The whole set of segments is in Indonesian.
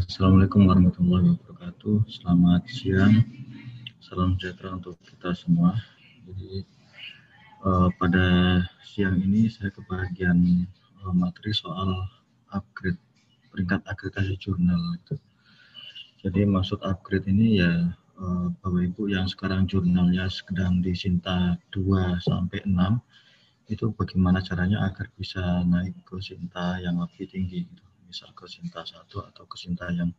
Assalamualaikum warahmatullahi wabarakatuh. Selamat siang. Salam sejahtera untuk kita semua. Jadi uh, pada siang ini saya kebagian uh, materi soal upgrade peringkat akreditasi jurnal itu. Jadi maksud upgrade ini ya uh, Bapak Ibu yang sekarang jurnalnya sedang di Sinta 2 sampai 6 itu bagaimana caranya agar bisa naik ke Sinta yang lebih tinggi gitu misal ke Sinta satu atau ke Sinta yang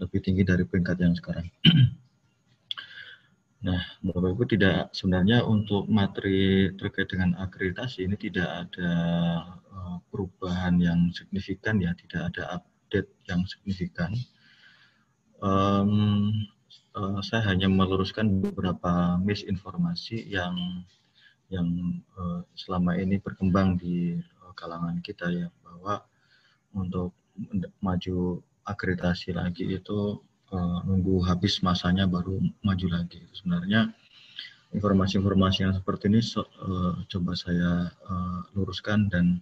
lebih tinggi dari peringkat yang sekarang. nah, Bapak tidak sebenarnya untuk materi terkait dengan akreditasi ini tidak ada uh, perubahan yang signifikan ya, tidak ada update yang signifikan. Um, saya hanya meluruskan beberapa misinformasi yang yang uh, selama ini berkembang di kalangan kita ya bahwa untuk maju akreditasi lagi itu uh, nunggu habis masanya baru maju lagi. Sebenarnya informasi-informasi yang seperti ini so, uh, coba saya uh, luruskan dan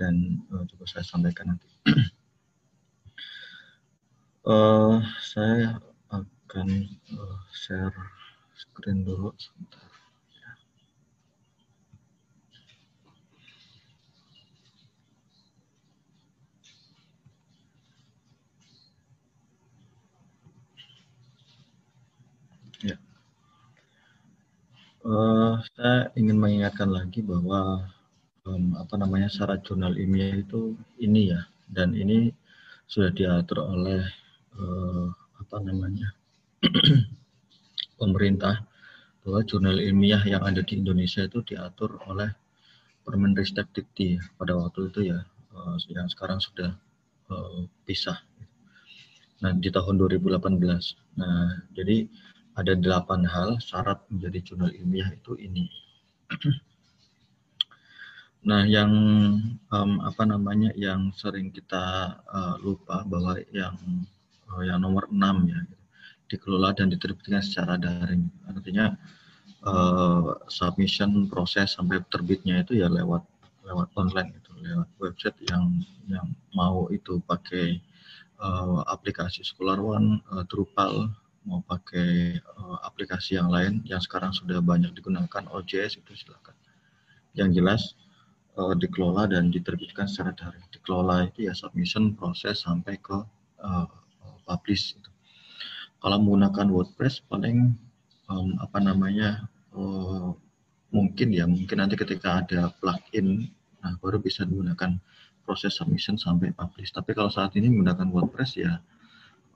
dan uh, coba saya sampaikan nanti. uh, saya akan uh, share screen dulu sebentar. Uh, saya ingin mengingatkan lagi bahwa um, apa namanya syarat jurnal ilmiah itu ini ya, dan ini sudah diatur oleh uh, apa namanya pemerintah bahwa jurnal ilmiah yang ada di Indonesia itu diatur oleh Permenristek Dikti pada waktu itu ya, uh, yang sekarang sudah uh, pisah. Nah di tahun 2018. Nah jadi ada delapan hal syarat menjadi jurnal ilmiah itu ini. Nah, yang um, apa namanya yang sering kita uh, lupa bahwa yang uh, yang nomor enam ya dikelola dan diterbitkan secara daring. Artinya uh, submission proses sampai terbitnya itu ya lewat lewat online itu, lewat website yang yang mau itu pakai uh, aplikasi Scholar One, uh, Drupal mau pakai uh, aplikasi yang lain yang sekarang sudah banyak digunakan OJS itu silakan. Yang jelas uh, dikelola dan diterbitkan secara daring. Dikelola itu ya submission proses sampai ke uh, publish. Itu. Kalau menggunakan WordPress paling um, apa namanya uh, mungkin ya mungkin nanti ketika ada plugin nah baru bisa digunakan proses submission sampai publish. Tapi kalau saat ini menggunakan WordPress ya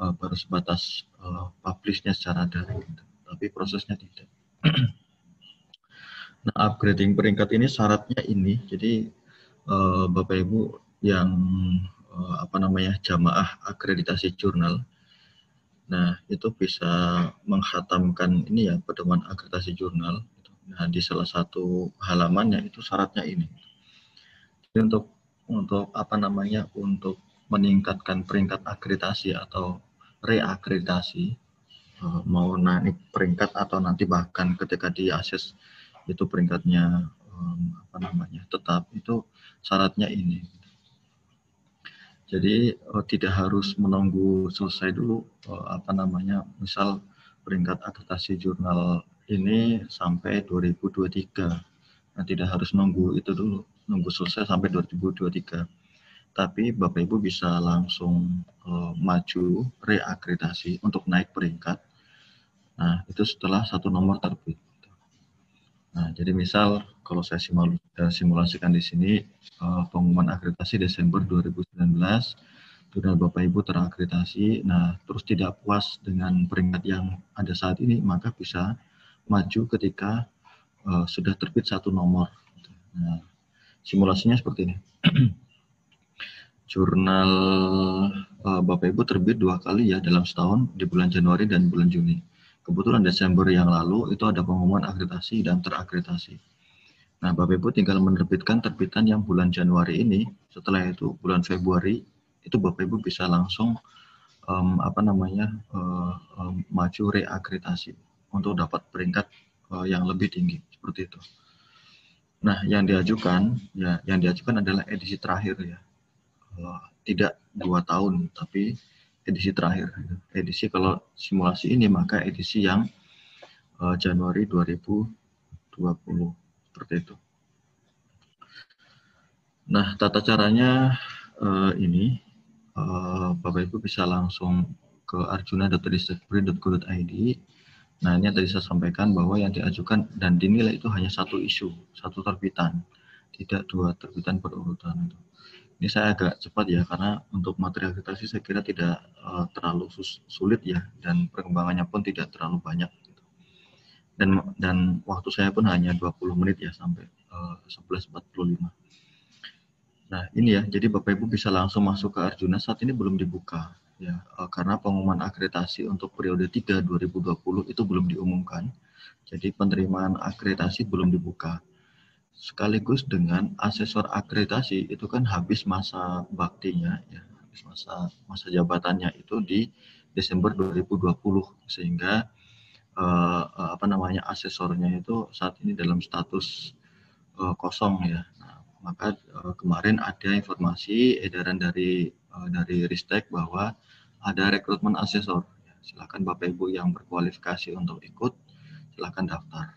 uh, baru sebatas uh, publishnya secara daring, gitu. tapi prosesnya tidak. nah, upgrading peringkat ini syaratnya ini, jadi uh, Bapak Ibu yang uh, apa namanya jamaah akreditasi jurnal, nah itu bisa menghatamkan ini ya pedoman akreditasi jurnal. Gitu. Nah di salah satu halamannya itu syaratnya ini. Jadi untuk untuk apa namanya untuk meningkatkan peringkat akreditasi atau reakreditasi uh, mau naik peringkat atau nanti bahkan ketika di akses itu peringkatnya apa namanya tetap itu syaratnya ini. Jadi uh, tidak harus menunggu selesai dulu uh, apa namanya misal peringkat akreditasi jurnal ini sampai 2023 nah tidak harus nunggu itu dulu nunggu selesai sampai 2023 tapi Bapak Ibu bisa langsung uh, maju reakreditasi untuk naik peringkat. Nah, itu setelah satu nomor terbit. Nah, jadi misal kalau saya eh, simulasikan di sini uh, pengumuman akreditasi Desember 2019, sudah Bapak Ibu terakreditasi, nah terus tidak puas dengan peringkat yang ada saat ini, maka bisa maju ketika uh, sudah terbit satu nomor. Nah, simulasinya seperti ini. jurnal uh, Bapak Ibu terbit dua kali ya dalam setahun di bulan Januari dan bulan Juni. Kebetulan Desember yang lalu itu ada pengumuman akreditasi dan terakreditasi. Nah, Bapak Ibu tinggal menerbitkan terbitan yang bulan Januari ini. Setelah itu bulan Februari itu Bapak Ibu bisa langsung um, apa namanya uh, um, maju reakreditasi untuk dapat peringkat uh, yang lebih tinggi seperti itu. Nah, yang diajukan ya yang diajukan adalah edisi terakhir ya tidak dua tahun, tapi edisi terakhir. Edisi kalau simulasi ini maka edisi yang uh, Januari 2020 seperti itu. Nah, tata caranya uh, ini uh, Bapak Ibu bisa langsung ke arjuna.ristekpri.go.id. Nah, ini tadi saya sampaikan bahwa yang diajukan dan dinilai itu hanya satu isu, satu terbitan, tidak dua terbitan berurutan. Ini saya agak cepat ya, karena untuk materi akreditasi saya kira tidak uh, terlalu sulit ya, dan perkembangannya pun tidak terlalu banyak. Gitu. Dan dan waktu saya pun hanya 20 menit ya sampai uh, 11.45. Nah, ini ya, jadi Bapak Ibu bisa langsung masuk ke Arjuna saat ini belum dibuka ya eh, karena pengumuman akreditasi untuk periode 3 2020 itu belum diumumkan. Jadi penerimaan akreditasi belum dibuka. Sekaligus dengan asesor akreditasi itu kan habis masa baktinya ya, habis masa masa jabatannya itu di Desember 2020 sehingga uh, apa namanya asesornya itu saat ini dalam status uh, kosong ya maka uh, kemarin ada informasi edaran dari uh, dari Ristek bahwa ada rekrutmen asesor. Ya, silakan Bapak Ibu yang berkualifikasi untuk ikut, silakan daftar.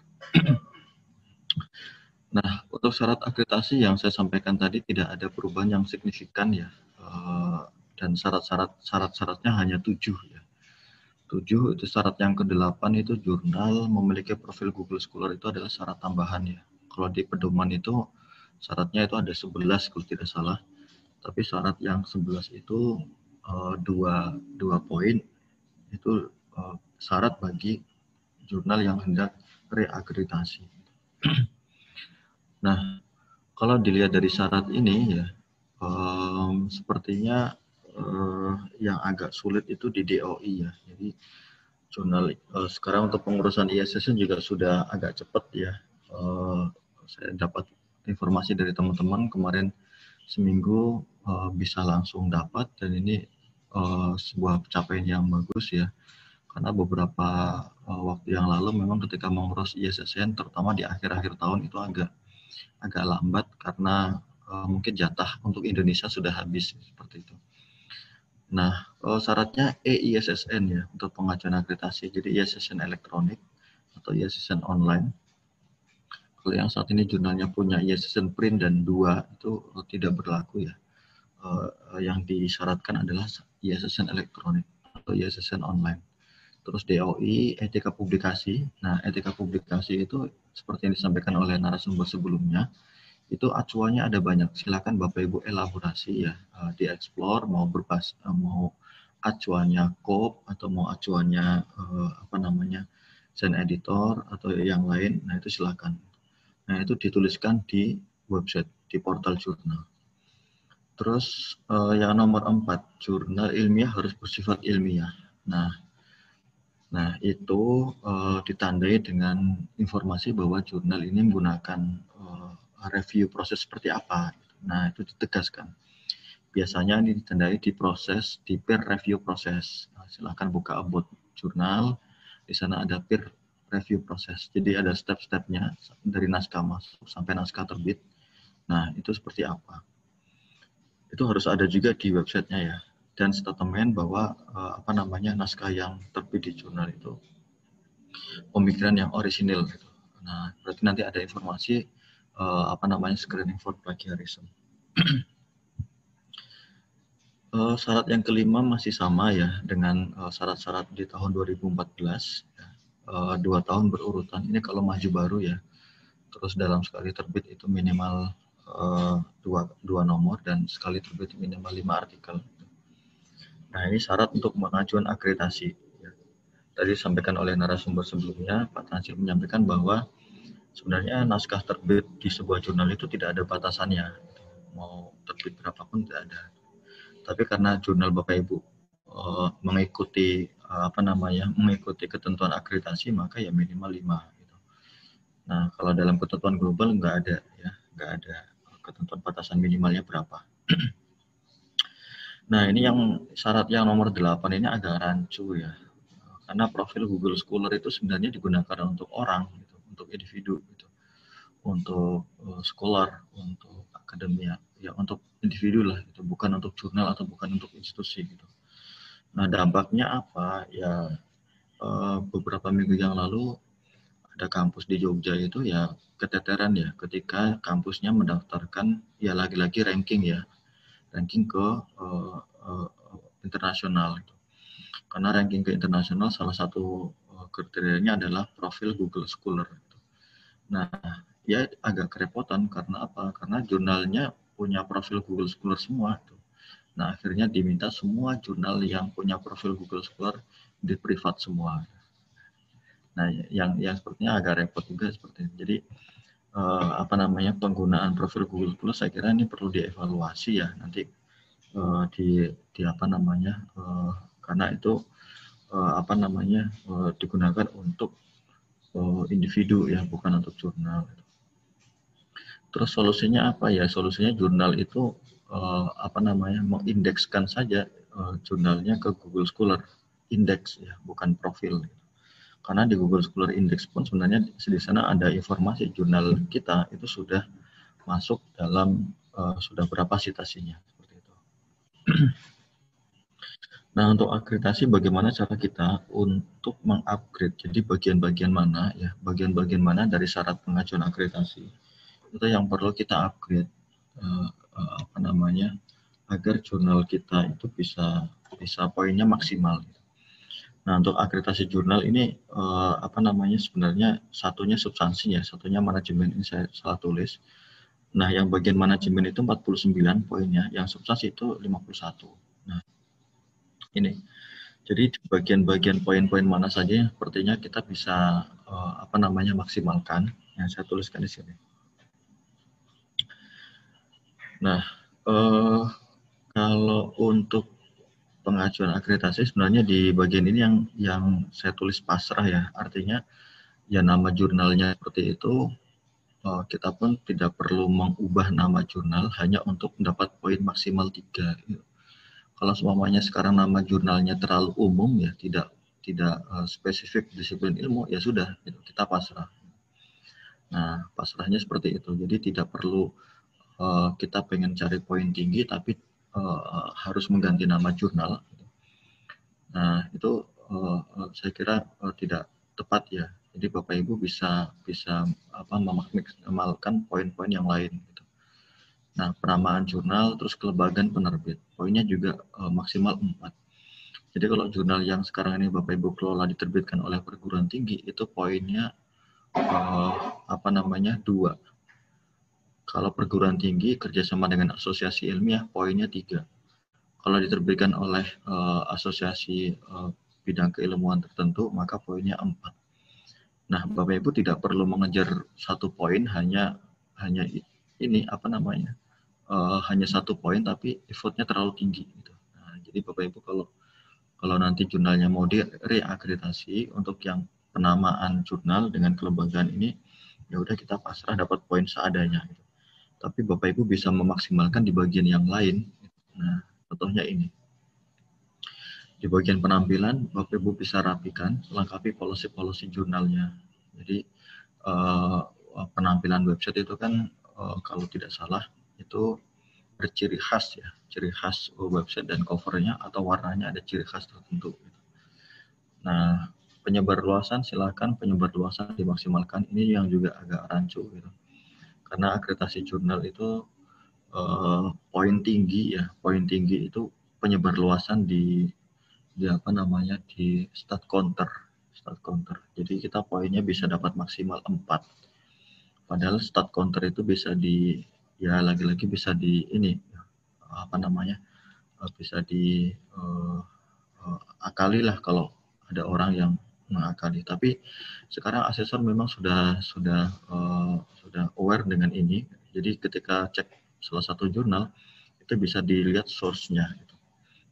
Nah, untuk syarat akreditasi yang saya sampaikan tadi tidak ada perubahan yang signifikan ya, uh, dan syarat-syarat syarat-syaratnya hanya tujuh ya. Tujuh itu syarat yang kedelapan itu jurnal memiliki profil Google Scholar itu adalah syarat tambahan ya. Kalau di pedoman itu syaratnya itu ada 11 kalau tidak salah. Tapi syarat yang 11 itu uh, dua, dua poin itu uh, syarat bagi jurnal yang hendak reakreditasi. Nah, kalau dilihat dari syarat ini ya, um, sepertinya uh, yang agak sulit itu di DOI ya. Jadi jurnal uh, sekarang untuk pengurusan ISSN juga sudah agak cepat ya. Uh, saya dapat informasi dari teman-teman kemarin seminggu uh, bisa langsung dapat dan ini uh, sebuah pencapaian yang bagus ya karena beberapa waktu yang lalu memang ketika mengurus ISSN terutama di akhir-akhir tahun itu agak agak lambat karena uh, mungkin jatah untuk Indonesia sudah habis seperti itu. Nah, uh, syaratnya EISSN ya untuk pengajuan akreditasi. Jadi ISSN elektronik atau ISSN online kalau yang saat ini jurnalnya punya ISSN print dan dua itu tidak berlaku ya. Uh, yang disyaratkan adalah ISSN elektronik atau ISSN online. Terus DOI, etika publikasi. Nah, etika publikasi itu seperti yang disampaikan oleh narasumber sebelumnya, itu acuannya ada banyak. Silakan Bapak Ibu elaborasi ya, uh, dieksplor mau berbas, uh, mau acuannya COP atau mau acuannya uh, apa namanya Zen Editor atau yang lain. Nah, itu silakan Nah, itu dituliskan di website, di portal jurnal. Terus uh, yang nomor empat, jurnal ilmiah harus bersifat ilmiah. Nah, nah itu uh, ditandai dengan informasi bahwa jurnal ini menggunakan uh, review proses seperti apa. Nah, itu ditegaskan. Biasanya ini ditandai di proses, di peer review proses. Nah, silakan buka about jurnal. Di sana ada peer review proses. Jadi ada step-stepnya dari naskah masuk sampai naskah terbit. Nah, itu seperti apa? Itu harus ada juga di websitenya ya. Dan statement bahwa uh, apa namanya naskah yang terbit di jurnal itu pemikiran yang orisinil gitu. Nah, berarti nanti ada informasi uh, apa namanya screening for plagiarism. uh, syarat yang kelima masih sama ya dengan syarat-syarat uh, di tahun 2014 ya uh, dua tahun berurutan. Ini kalau maju baru ya. Terus dalam sekali terbit itu minimal uh, dua, dua nomor dan sekali terbit minimal lima artikel. Nah ini syarat untuk pengajuan akreditasi. Ya. Tadi disampaikan oleh narasumber sebelumnya, Pak Tansil menyampaikan bahwa sebenarnya naskah terbit di sebuah jurnal itu tidak ada batasannya. Mau terbit berapapun tidak ada. Tapi karena jurnal Bapak Ibu uh, mengikuti uh, apa namanya mengikuti ketentuan akreditasi maka ya minimal lima gitu. Nah kalau dalam ketentuan global nggak ada ya nggak ada ketentuan batasan minimalnya berapa. nah ini yang syarat yang nomor 8 ini agak rancu ya. Karena profil Google Scholar itu sebenarnya digunakan untuk orang gitu, untuk individu gitu. Untuk uh, scholar untuk akademia. Ya untuk individu lah gitu bukan untuk jurnal atau bukan untuk institusi gitu. Nah dampaknya apa? Ya uh, beberapa minggu yang lalu ada kampus di Jogja itu ya keteteran ya ketika kampusnya mendaftarkan ya lagi-lagi ranking ya ranking ke uh, uh, internasional karena ranking ke internasional salah satu uh, kriterianya adalah profil Google Scholar nah ya agak kerepotan karena apa? Karena jurnalnya punya profil Google Scholar semua nah akhirnya diminta semua jurnal yang punya profil Google Scholar di privat semua. Nah, yang yang sepertinya agak repot juga seperti ini. Jadi uh, apa namanya penggunaan profil Google Plus saya kira ini perlu dievaluasi ya nanti uh, di di apa namanya uh, karena itu uh, apa namanya uh, digunakan untuk uh, individu ya bukan untuk jurnal. Terus solusinya apa ya? Solusinya jurnal itu uh, apa namanya mengindekskan saja uh, jurnalnya ke Google Scholar Index ya, bukan profil. Gitu karena di Google Scholar Index pun sebenarnya di sana ada informasi jurnal kita itu sudah masuk dalam uh, sudah berapa citasinya seperti itu. Nah, untuk akreditasi bagaimana cara kita untuk mengupgrade? Jadi bagian-bagian mana ya, bagian-bagian mana dari syarat pengajuan akreditasi itu yang perlu kita upgrade uh, uh, apa namanya agar jurnal kita itu bisa bisa poinnya maksimal. Gitu. Nah, untuk akreditasi jurnal ini uh, apa namanya sebenarnya satunya substansinya, satunya manajemen ini saya salah tulis. Nah, yang bagian manajemen itu 49 poinnya, yang substansi itu 51. Nah, ini. Jadi bagian-bagian poin-poin mana saja sepertinya kita bisa uh, apa namanya maksimalkan yang saya tuliskan di sini. Nah, uh, kalau untuk pengajuan akreditasi sebenarnya di bagian ini yang yang saya tulis pasrah ya. Artinya ya nama jurnalnya seperti itu eh, kita pun tidak perlu mengubah nama jurnal hanya untuk mendapat poin maksimal tiga. Kalau semuanya sekarang nama jurnalnya terlalu umum ya tidak tidak uh, spesifik disiplin ilmu ya sudah gitu, kita pasrah. Nah pasrahnya seperti itu. Jadi tidak perlu uh, kita pengen cari poin tinggi tapi uh, harus mengganti nama jurnal. Nah itu uh, saya kira tidak tepat ya. Jadi Bapak Ibu bisa bisa apa memaksimalkan poin-poin yang lain. Gitu. Nah penamaan jurnal terus kelembagaan penerbit poinnya juga maksimal 4. Jadi kalau jurnal yang sekarang ini Bapak Ibu kelola diterbitkan oleh perguruan tinggi itu poinnya apa namanya dua kalau perguruan tinggi kerjasama dengan asosiasi ilmiah poinnya tiga. Kalau diterbitkan oleh uh, asosiasi uh, bidang keilmuan tertentu maka poinnya empat. Nah, Bapak Ibu tidak perlu mengejar satu poin hanya hanya ini apa namanya uh, hanya satu poin tapi effortnya terlalu tinggi. Gitu. Nah, jadi Bapak Ibu kalau kalau nanti jurnalnya mau direakreditasi untuk yang penamaan jurnal dengan kelembagaan ini ya udah kita pasrah dapat poin seadanya. Gitu tapi Bapak Ibu bisa memaksimalkan di bagian yang lain. Nah, contohnya ini. Di bagian penampilan, Bapak Ibu bisa rapikan, lengkapi polisi-polisi jurnalnya. Jadi, uh, penampilan website itu kan, uh, kalau tidak salah, itu berciri khas ya, ciri khas website dan covernya atau warnanya ada ciri khas tertentu. Nah, penyebar luasan silakan penyebar luasan dimaksimalkan. Ini yang juga agak rancu gitu karena akreditasi jurnal itu uh, poin tinggi ya. Poin tinggi itu penyebar luasan di di apa namanya di stat counter. Stat counter. Jadi kita poinnya bisa dapat maksimal 4 padahal stat counter itu bisa di ya lagi-lagi bisa di ini apa namanya eh, bisa di uh, uh, akali lah kalau ada orang yang mengakali. Tapi sekarang asesor memang sudah sudah uh, sudah aware dengan ini. Jadi ketika cek salah satu jurnal itu bisa dilihat source-nya. Gitu.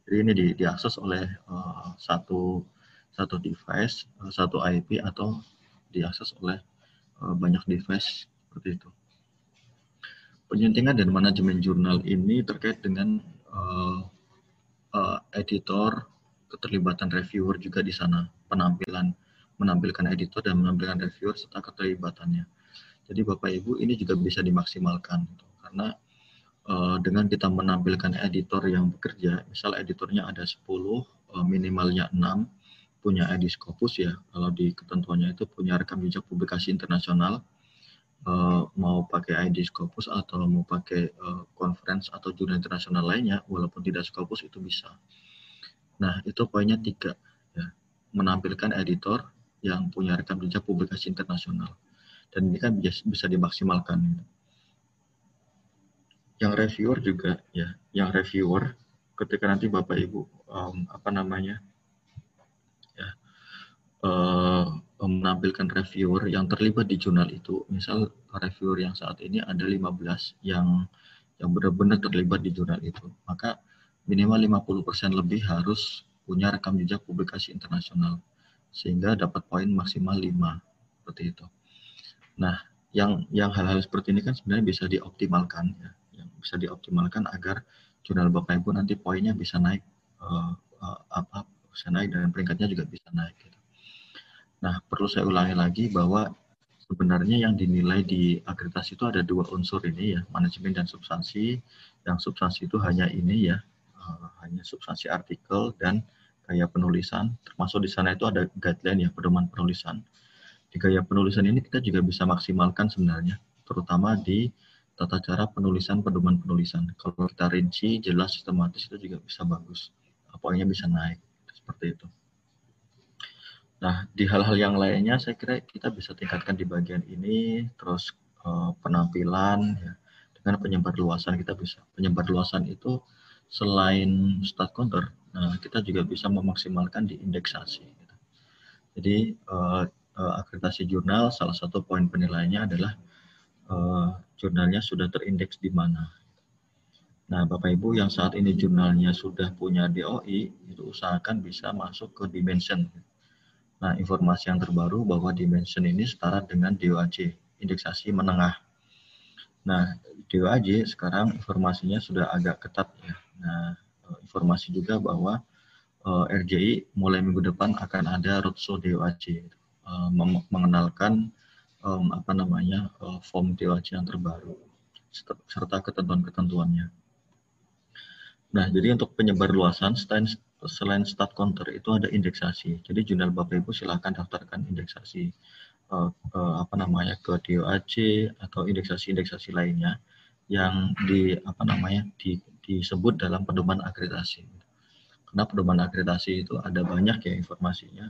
Jadi ini di, diakses oleh uh, satu satu device, uh, satu IP atau diakses oleh uh, banyak device seperti itu. Penyuntingan dan manajemen jurnal ini terkait dengan uh, uh, editor, keterlibatan reviewer juga di sana penampilan menampilkan editor dan menampilkan reviewer serta keterlibatannya. Jadi Bapak Ibu ini juga bisa dimaksimalkan gitu. karena uh, dengan kita menampilkan editor yang bekerja, misal editornya ada 10, uh, uh, minimalnya 6 punya ID Scopus ya. Kalau di ketentuannya itu punya rekam jejak publikasi internasional uh, mau pakai ID Scopus atau mau pakai uh, conference atau jurnal internasional lainnya walaupun tidak Scopus itu bisa. Nah, itu poinnya tiga ya. Menampilkan editor yang punya rekam jejak publikasi internasional. Dan ini kan bisa dimaksimalkan yang reviewer juga ya yang reviewer ketika nanti bapak ibu um, apa namanya ya uh, menampilkan reviewer yang terlibat di jurnal itu misal reviewer yang saat ini ada 15 yang yang benar-benar terlibat di jurnal itu maka minimal 50% lebih harus punya rekam jejak publikasi internasional sehingga dapat poin maksimal 5 seperti itu. Nah, yang yang hal-hal seperti ini kan sebenarnya bisa dioptimalkan ya bisa dioptimalkan agar jurnal Bapak Ibu nanti poinnya bisa naik uh, uh, apa bisa naik dan peringkatnya juga bisa naik gitu. Nah, perlu saya ulangi lagi bahwa sebenarnya yang dinilai di akreditasi itu ada dua unsur ini ya, manajemen dan substansi. Yang substansi itu hanya ini ya, uh, hanya substansi artikel dan gaya penulisan, termasuk di sana itu ada guideline ya, pedoman penulisan. Di gaya penulisan ini kita juga bisa maksimalkan sebenarnya, terutama di tata cara penulisan pedoman penulisan. Kalau kita rinci, jelas, sistematis itu juga bisa bagus. Poinnya bisa naik, seperti itu. Nah, di hal-hal yang lainnya saya kira kita bisa tingkatkan di bagian ini, terus uh, penampilan, ya, dengan penyebar luasan kita bisa. Penyebar luasan itu selain stat counter, nah, kita juga bisa memaksimalkan di indeksasi. Gitu. Jadi, uh, uh, akreditasi jurnal, salah satu poin penilaiannya adalah uh, jurnalnya sudah terindeks di mana. Nah, Bapak Ibu yang saat ini jurnalnya sudah punya DOI, itu usahakan bisa masuk ke Dimension. Nah, informasi yang terbaru bahwa Dimension ini setara dengan DOAJ, indeksasi menengah. Nah, DOAJ sekarang informasinya sudah agak ketat ya. Nah, informasi juga bahwa uh, eh, RJI mulai minggu depan akan ada roadshow DOAJ, uh, mengenalkan um, apa namanya uh, form DOAJ yang terbaru serta ketentuan-ketentuannya. Nah, jadi untuk penyebar luasan selain, selain stat counter itu ada indeksasi. Jadi jurnal Bapak Ibu silahkan daftarkan indeksasi uh, uh, apa namanya ke DOAJ atau indeksasi-indeksasi lainnya yang di apa namanya di, disebut dalam pedoman akreditasi. Karena pedoman akreditasi itu ada banyak ya informasinya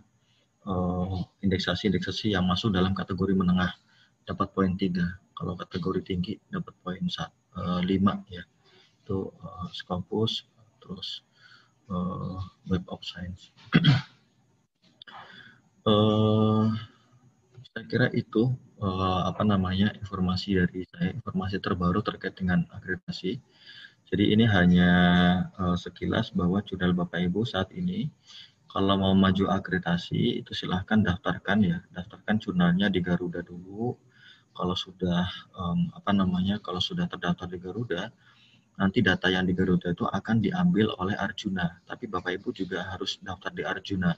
indeksasi-indeksasi uh, yang masuk dalam kategori menengah dapat poin 3. Kalau kategori tinggi dapat poin 5 uh, ya. Itu uh, Scopus terus Web of Science. uh, saya kira itu uh, apa namanya informasi dari saya, informasi terbaru terkait dengan akreditasi. Jadi ini hanya uh, sekilas bahwa jurnal Bapak Ibu saat ini kalau mau maju akreditasi itu silahkan daftarkan ya, daftarkan jurnalnya di Garuda dulu. Kalau sudah um, apa namanya, kalau sudah terdaftar di Garuda, nanti data yang di Garuda itu akan diambil oleh Arjuna. Tapi Bapak Ibu juga harus daftar di Arjuna.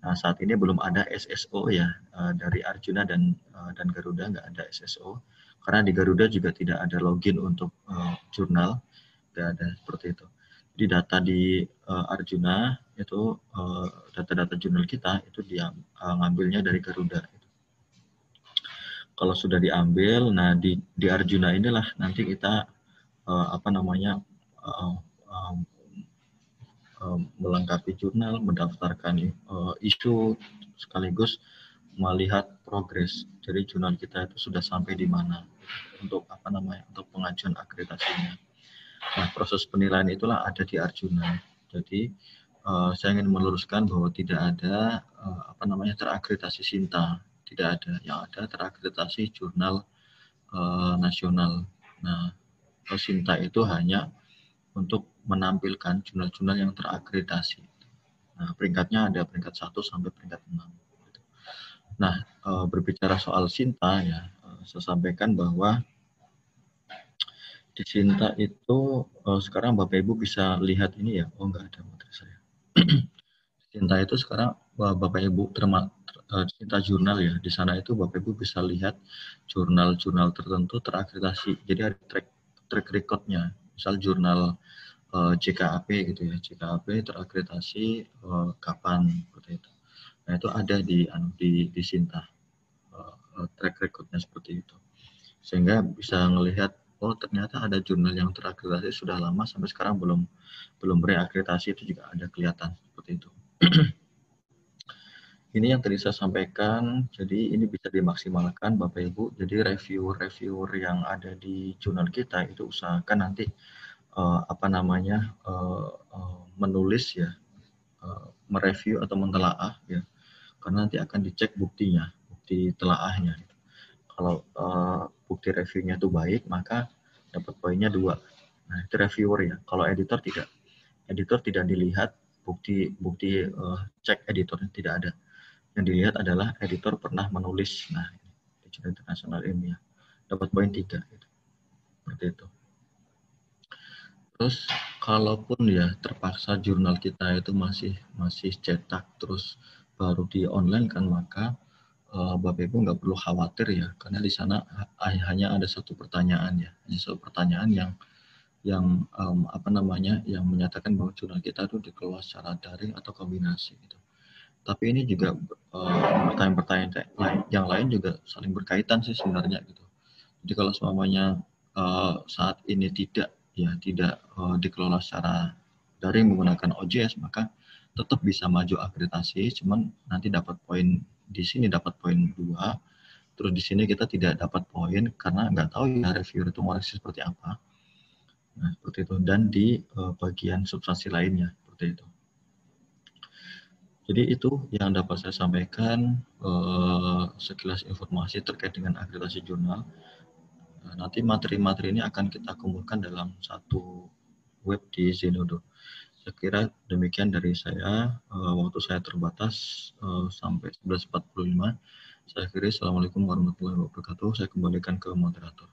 Nah saat ini belum ada SSO ya uh, dari Arjuna dan uh, dan Garuda nggak ada SSO karena di Garuda juga tidak ada login untuk uh, jurnal, nggak ada seperti itu. Jadi data di uh, Arjuna itu uh, data-data jurnal kita itu dia uh, ngambilnya dari Garuda. Kalau sudah diambil, nah di, di Arjuna inilah nanti kita uh, apa namanya uh, uh, uh, melengkapi jurnal, mendaftarkan uh, isu sekaligus melihat progres. Jadi jurnal kita itu sudah sampai di mana untuk apa namanya untuk pengajuan akreditasinya. Nah proses penilaian itulah ada di Arjuna. Jadi uh, saya ingin meluruskan bahwa tidak ada uh, apa namanya terakreditasi Sinta, tidak ada. Yang ada terakreditasi jurnal uh, nasional. Nah, Sinta itu hanya untuk menampilkan jurnal-jurnal yang terakreditasi. Nah, peringkatnya ada peringkat 1 sampai peringkat 6. Nah, berbicara soal Sinta ya, saya sampaikan bahwa di Sinta itu sekarang Bapak Ibu bisa lihat ini ya. Oh, enggak ada materi saya. cinta itu sekarang Bapak Ibu terma, eh, cinta jurnal ya di sana itu Bapak Ibu bisa lihat jurnal-jurnal tertentu terakreditasi jadi ada track track recordnya misal jurnal JKAP gitu ya. JKAP terakreditasi kapan seperti itu. Nah itu ada di anu, di, di Sinta uh, track recordnya seperti itu. Sehingga bisa melihat oh ternyata ada jurnal yang terakreditasi sudah lama sampai sekarang belum belum reakreditasi itu juga ada kelihatan seperti itu. ini yang tadi saya sampaikan, jadi ini bisa dimaksimalkan Bapak Ibu. Jadi reviewer-reviewer yang ada di jurnal kita itu usahakan nanti uh, apa namanya uh, uh, menulis ya, uh, mereview atau mentelaah ya, karena nanti akan dicek buktinya, bukti telaahnya. Kalau uh, bukti reviewnya itu baik, maka dapat poinnya dua. Nah, itu reviewer ya. Kalau editor tidak. Editor tidak dilihat bukti bukti uh, cek editornya tidak ada. Yang dilihat adalah editor pernah menulis. Nah, di jurnal internasional ilmiah dapat poin tiga. Gitu. Seperti itu. Terus kalaupun ya terpaksa jurnal kita itu masih masih cetak terus baru di online kan maka uh, Bapak Ibu nggak perlu khawatir ya, karena di sana hanya ada satu pertanyaan ya, hanya satu pertanyaan yang yang um, apa namanya yang menyatakan bahwa jurnal kita itu dikelola secara daring atau kombinasi gitu. Tapi ini juga pertanyaan-pertanyaan uh, yang lain juga saling berkaitan sih sebenarnya gitu. Jadi kalau semuanya uh, saat ini tidak ya tidak uh, dikelola secara daring menggunakan OJS maka tetap bisa maju akreditasi, cuman nanti dapat poin di sini dapat poin dua, terus di sini kita tidak dapat poin karena nggak tahu ya reviewer itu ngoreksi seperti apa. Nah, seperti itu. Dan di uh, bagian substansi lainnya, seperti itu. Jadi itu yang dapat saya sampaikan uh, sekilas informasi terkait dengan akreditasi jurnal. Nah, nanti materi-materi ini akan kita kumpulkan dalam satu web di Zenodo. Saya kira demikian dari saya. Uh, waktu saya terbatas uh, sampai 11.45. Saya kira Assalamualaikum warahmatullahi wabarakatuh. Saya kembalikan ke moderator.